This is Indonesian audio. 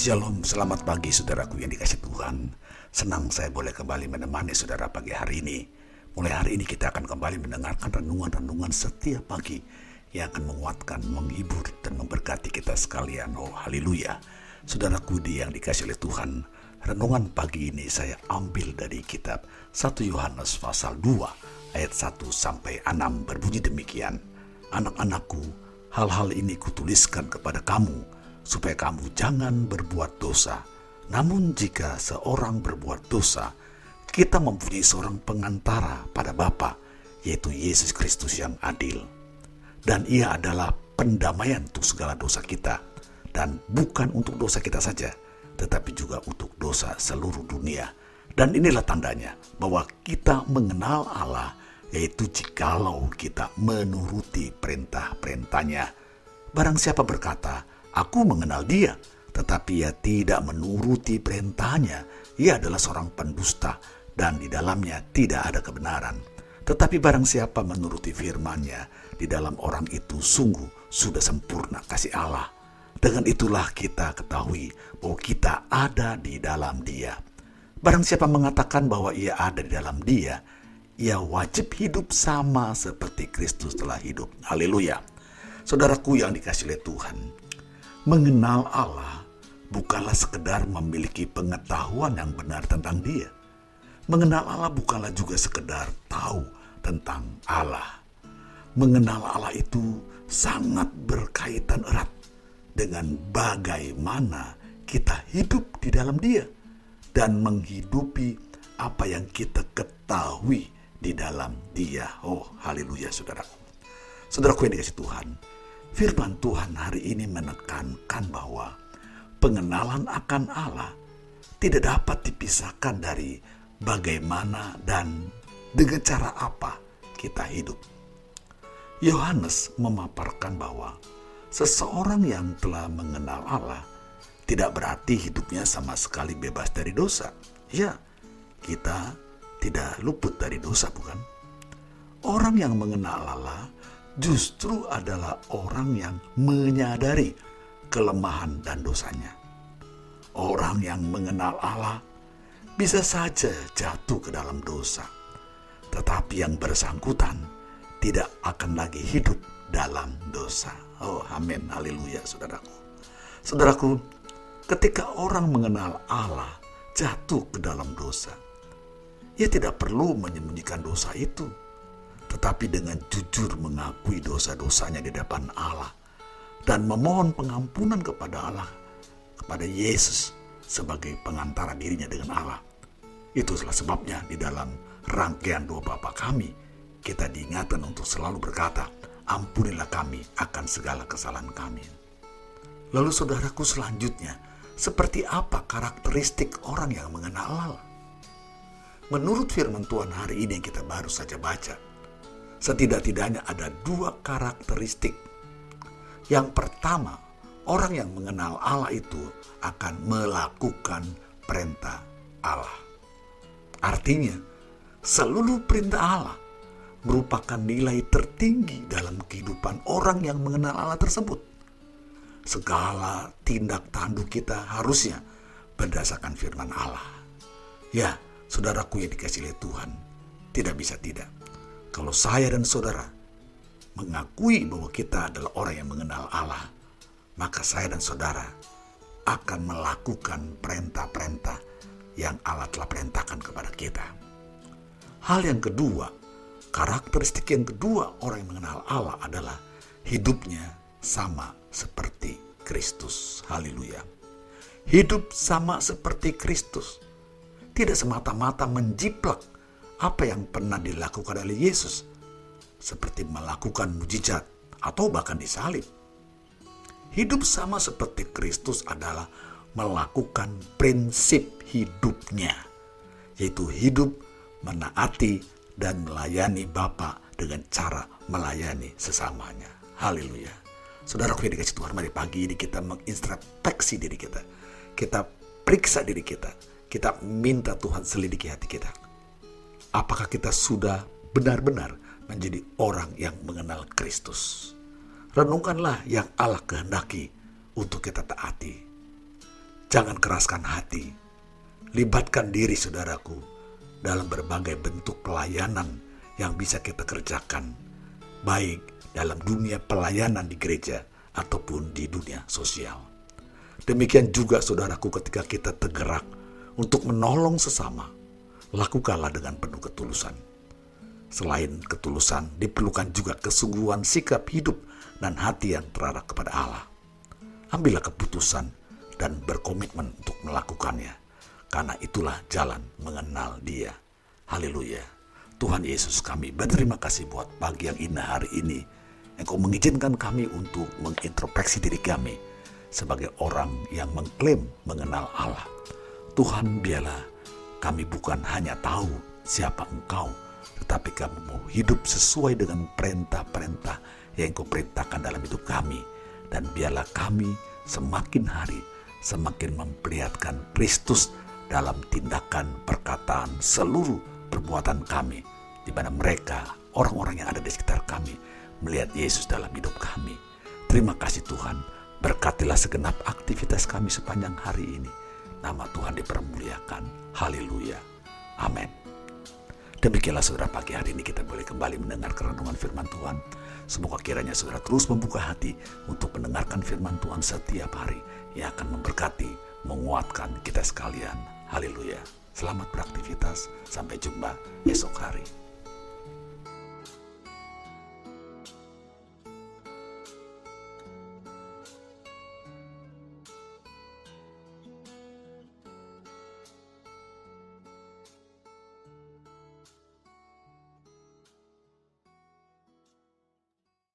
Shalom, selamat pagi saudaraku yang dikasih Tuhan. Senang saya boleh kembali menemani saudara pagi hari ini. Mulai hari ini kita akan kembali mendengarkan renungan-renungan setiap pagi yang akan menguatkan, menghibur, dan memberkati kita sekalian. Oh, haleluya. Saudaraku di yang dikasih oleh Tuhan, renungan pagi ini saya ambil dari kitab 1 Yohanes pasal 2 ayat 1 sampai 6 berbunyi demikian. Anak-anakku, hal-hal ini kutuliskan kepada kamu supaya kamu jangan berbuat dosa. Namun jika seorang berbuat dosa, kita mempunyai seorang pengantara pada Bapa, yaitu Yesus Kristus yang adil. Dan ia adalah pendamaian untuk segala dosa kita. Dan bukan untuk dosa kita saja, tetapi juga untuk dosa seluruh dunia. Dan inilah tandanya bahwa kita mengenal Allah, yaitu jikalau kita menuruti perintah-perintahnya. Barang siapa berkata, Aku mengenal dia, tetapi ia tidak menuruti perintahnya. Ia adalah seorang pendusta dan di dalamnya tidak ada kebenaran. Tetapi barang siapa menuruti firman-Nya, di dalam orang itu sungguh sudah sempurna kasih Allah. Dengan itulah kita ketahui bahwa kita ada di dalam Dia. Barang siapa mengatakan bahwa ia ada di dalam Dia, ia wajib hidup sama seperti Kristus telah hidup. Haleluya. Saudaraku yang dikasih oleh Tuhan, Mengenal Allah bukanlah sekedar memiliki pengetahuan yang benar tentang Dia. Mengenal Allah bukanlah juga sekedar tahu tentang Allah. Mengenal Allah itu sangat berkaitan erat dengan bagaimana kita hidup di dalam Dia dan menghidupi apa yang kita ketahui di dalam Dia. Oh, haleluya, saudaraku. Saudaraku yang dikasih Tuhan, Firman Tuhan hari ini menekankan bahwa pengenalan akan Allah tidak dapat dipisahkan dari bagaimana dan dengan cara apa kita hidup. Yohanes memaparkan bahwa seseorang yang telah mengenal Allah tidak berarti hidupnya sama sekali bebas dari dosa. Ya, kita tidak luput dari dosa, bukan? Orang yang mengenal Allah justru adalah orang yang menyadari kelemahan dan dosanya. Orang yang mengenal Allah bisa saja jatuh ke dalam dosa, tetapi yang bersangkutan tidak akan lagi hidup dalam dosa. Oh, amin, haleluya, saudaraku. Saudaraku, ketika orang mengenal Allah jatuh ke dalam dosa, ia tidak perlu menyembunyikan dosa itu tetapi dengan jujur mengakui dosa-dosanya di depan Allah dan memohon pengampunan kepada Allah, kepada Yesus sebagai pengantara dirinya dengan Allah. Itulah sebabnya di dalam rangkaian doa Bapa kami, kita diingatkan untuk selalu berkata, ampunilah kami akan segala kesalahan kami. Lalu saudaraku selanjutnya, seperti apa karakteristik orang yang mengenal Allah? Menurut firman Tuhan hari ini yang kita baru saja baca, Setidak-tidaknya ada dua karakteristik. Yang pertama, orang yang mengenal Allah itu akan melakukan perintah Allah. Artinya, seluruh perintah Allah merupakan nilai tertinggi dalam kehidupan orang yang mengenal Allah tersebut. Segala tindak tanduk kita harusnya berdasarkan firman Allah. Ya, saudaraku yang dikasih oleh Tuhan, tidak bisa tidak kalau saya dan saudara mengakui bahwa kita adalah orang yang mengenal Allah, maka saya dan saudara akan melakukan perintah-perintah yang Allah telah perintahkan kepada kita. Hal yang kedua, karakteristik yang kedua orang yang mengenal Allah adalah hidupnya sama seperti Kristus. Haleluya. Hidup sama seperti Kristus. Tidak semata-mata menjiplak apa yang pernah dilakukan oleh Yesus, seperti melakukan mujizat atau bahkan disalib. Hidup sama seperti Kristus adalah melakukan prinsip hidupnya, yaitu hidup menaati dan melayani Bapa dengan cara melayani sesamanya. Haleluya. Saudara yang dikasih Tuhan, mari pagi ini kita mengintrospeksi diri kita. Kita periksa diri kita. Kita minta Tuhan selidiki hati kita apakah kita sudah benar-benar menjadi orang yang mengenal Kristus. Renungkanlah yang Allah kehendaki untuk kita taati. Jangan keraskan hati. Libatkan diri saudaraku dalam berbagai bentuk pelayanan yang bisa kita kerjakan. Baik dalam dunia pelayanan di gereja ataupun di dunia sosial. Demikian juga saudaraku ketika kita tergerak untuk menolong sesama. Lakukanlah dengan penuh ketulusan. Selain ketulusan, diperlukan juga kesungguhan sikap hidup dan hati yang terarah kepada Allah. Ambillah keputusan dan berkomitmen untuk melakukannya, karena itulah jalan mengenal Dia. Haleluya! Tuhan Yesus kami berterima kasih buat pagi yang indah hari ini. Engkau mengizinkan kami untuk mengintrospeksi diri kami sebagai orang yang mengklaim mengenal Allah. Tuhan biarlah kami bukan hanya tahu siapa engkau, tetapi kami mau hidup sesuai dengan perintah-perintah yang engkau perintahkan dalam hidup kami. Dan biarlah kami semakin hari semakin memperlihatkan Kristus dalam tindakan, perkataan, seluruh perbuatan kami. Di mana mereka, orang-orang yang ada di sekitar kami, melihat Yesus dalam hidup kami. Terima kasih Tuhan Berkatilah segenap aktivitas kami sepanjang hari ini. Nama Tuhan dipermuliakan. Haleluya. Amin. Demikianlah saudara pagi hari ini kita boleh kembali mendengar renungan firman Tuhan. Semoga kiranya saudara terus membuka hati untuk mendengarkan firman Tuhan setiap hari yang akan memberkati, menguatkan kita sekalian. Haleluya. Selamat beraktivitas. Sampai jumpa esok hari.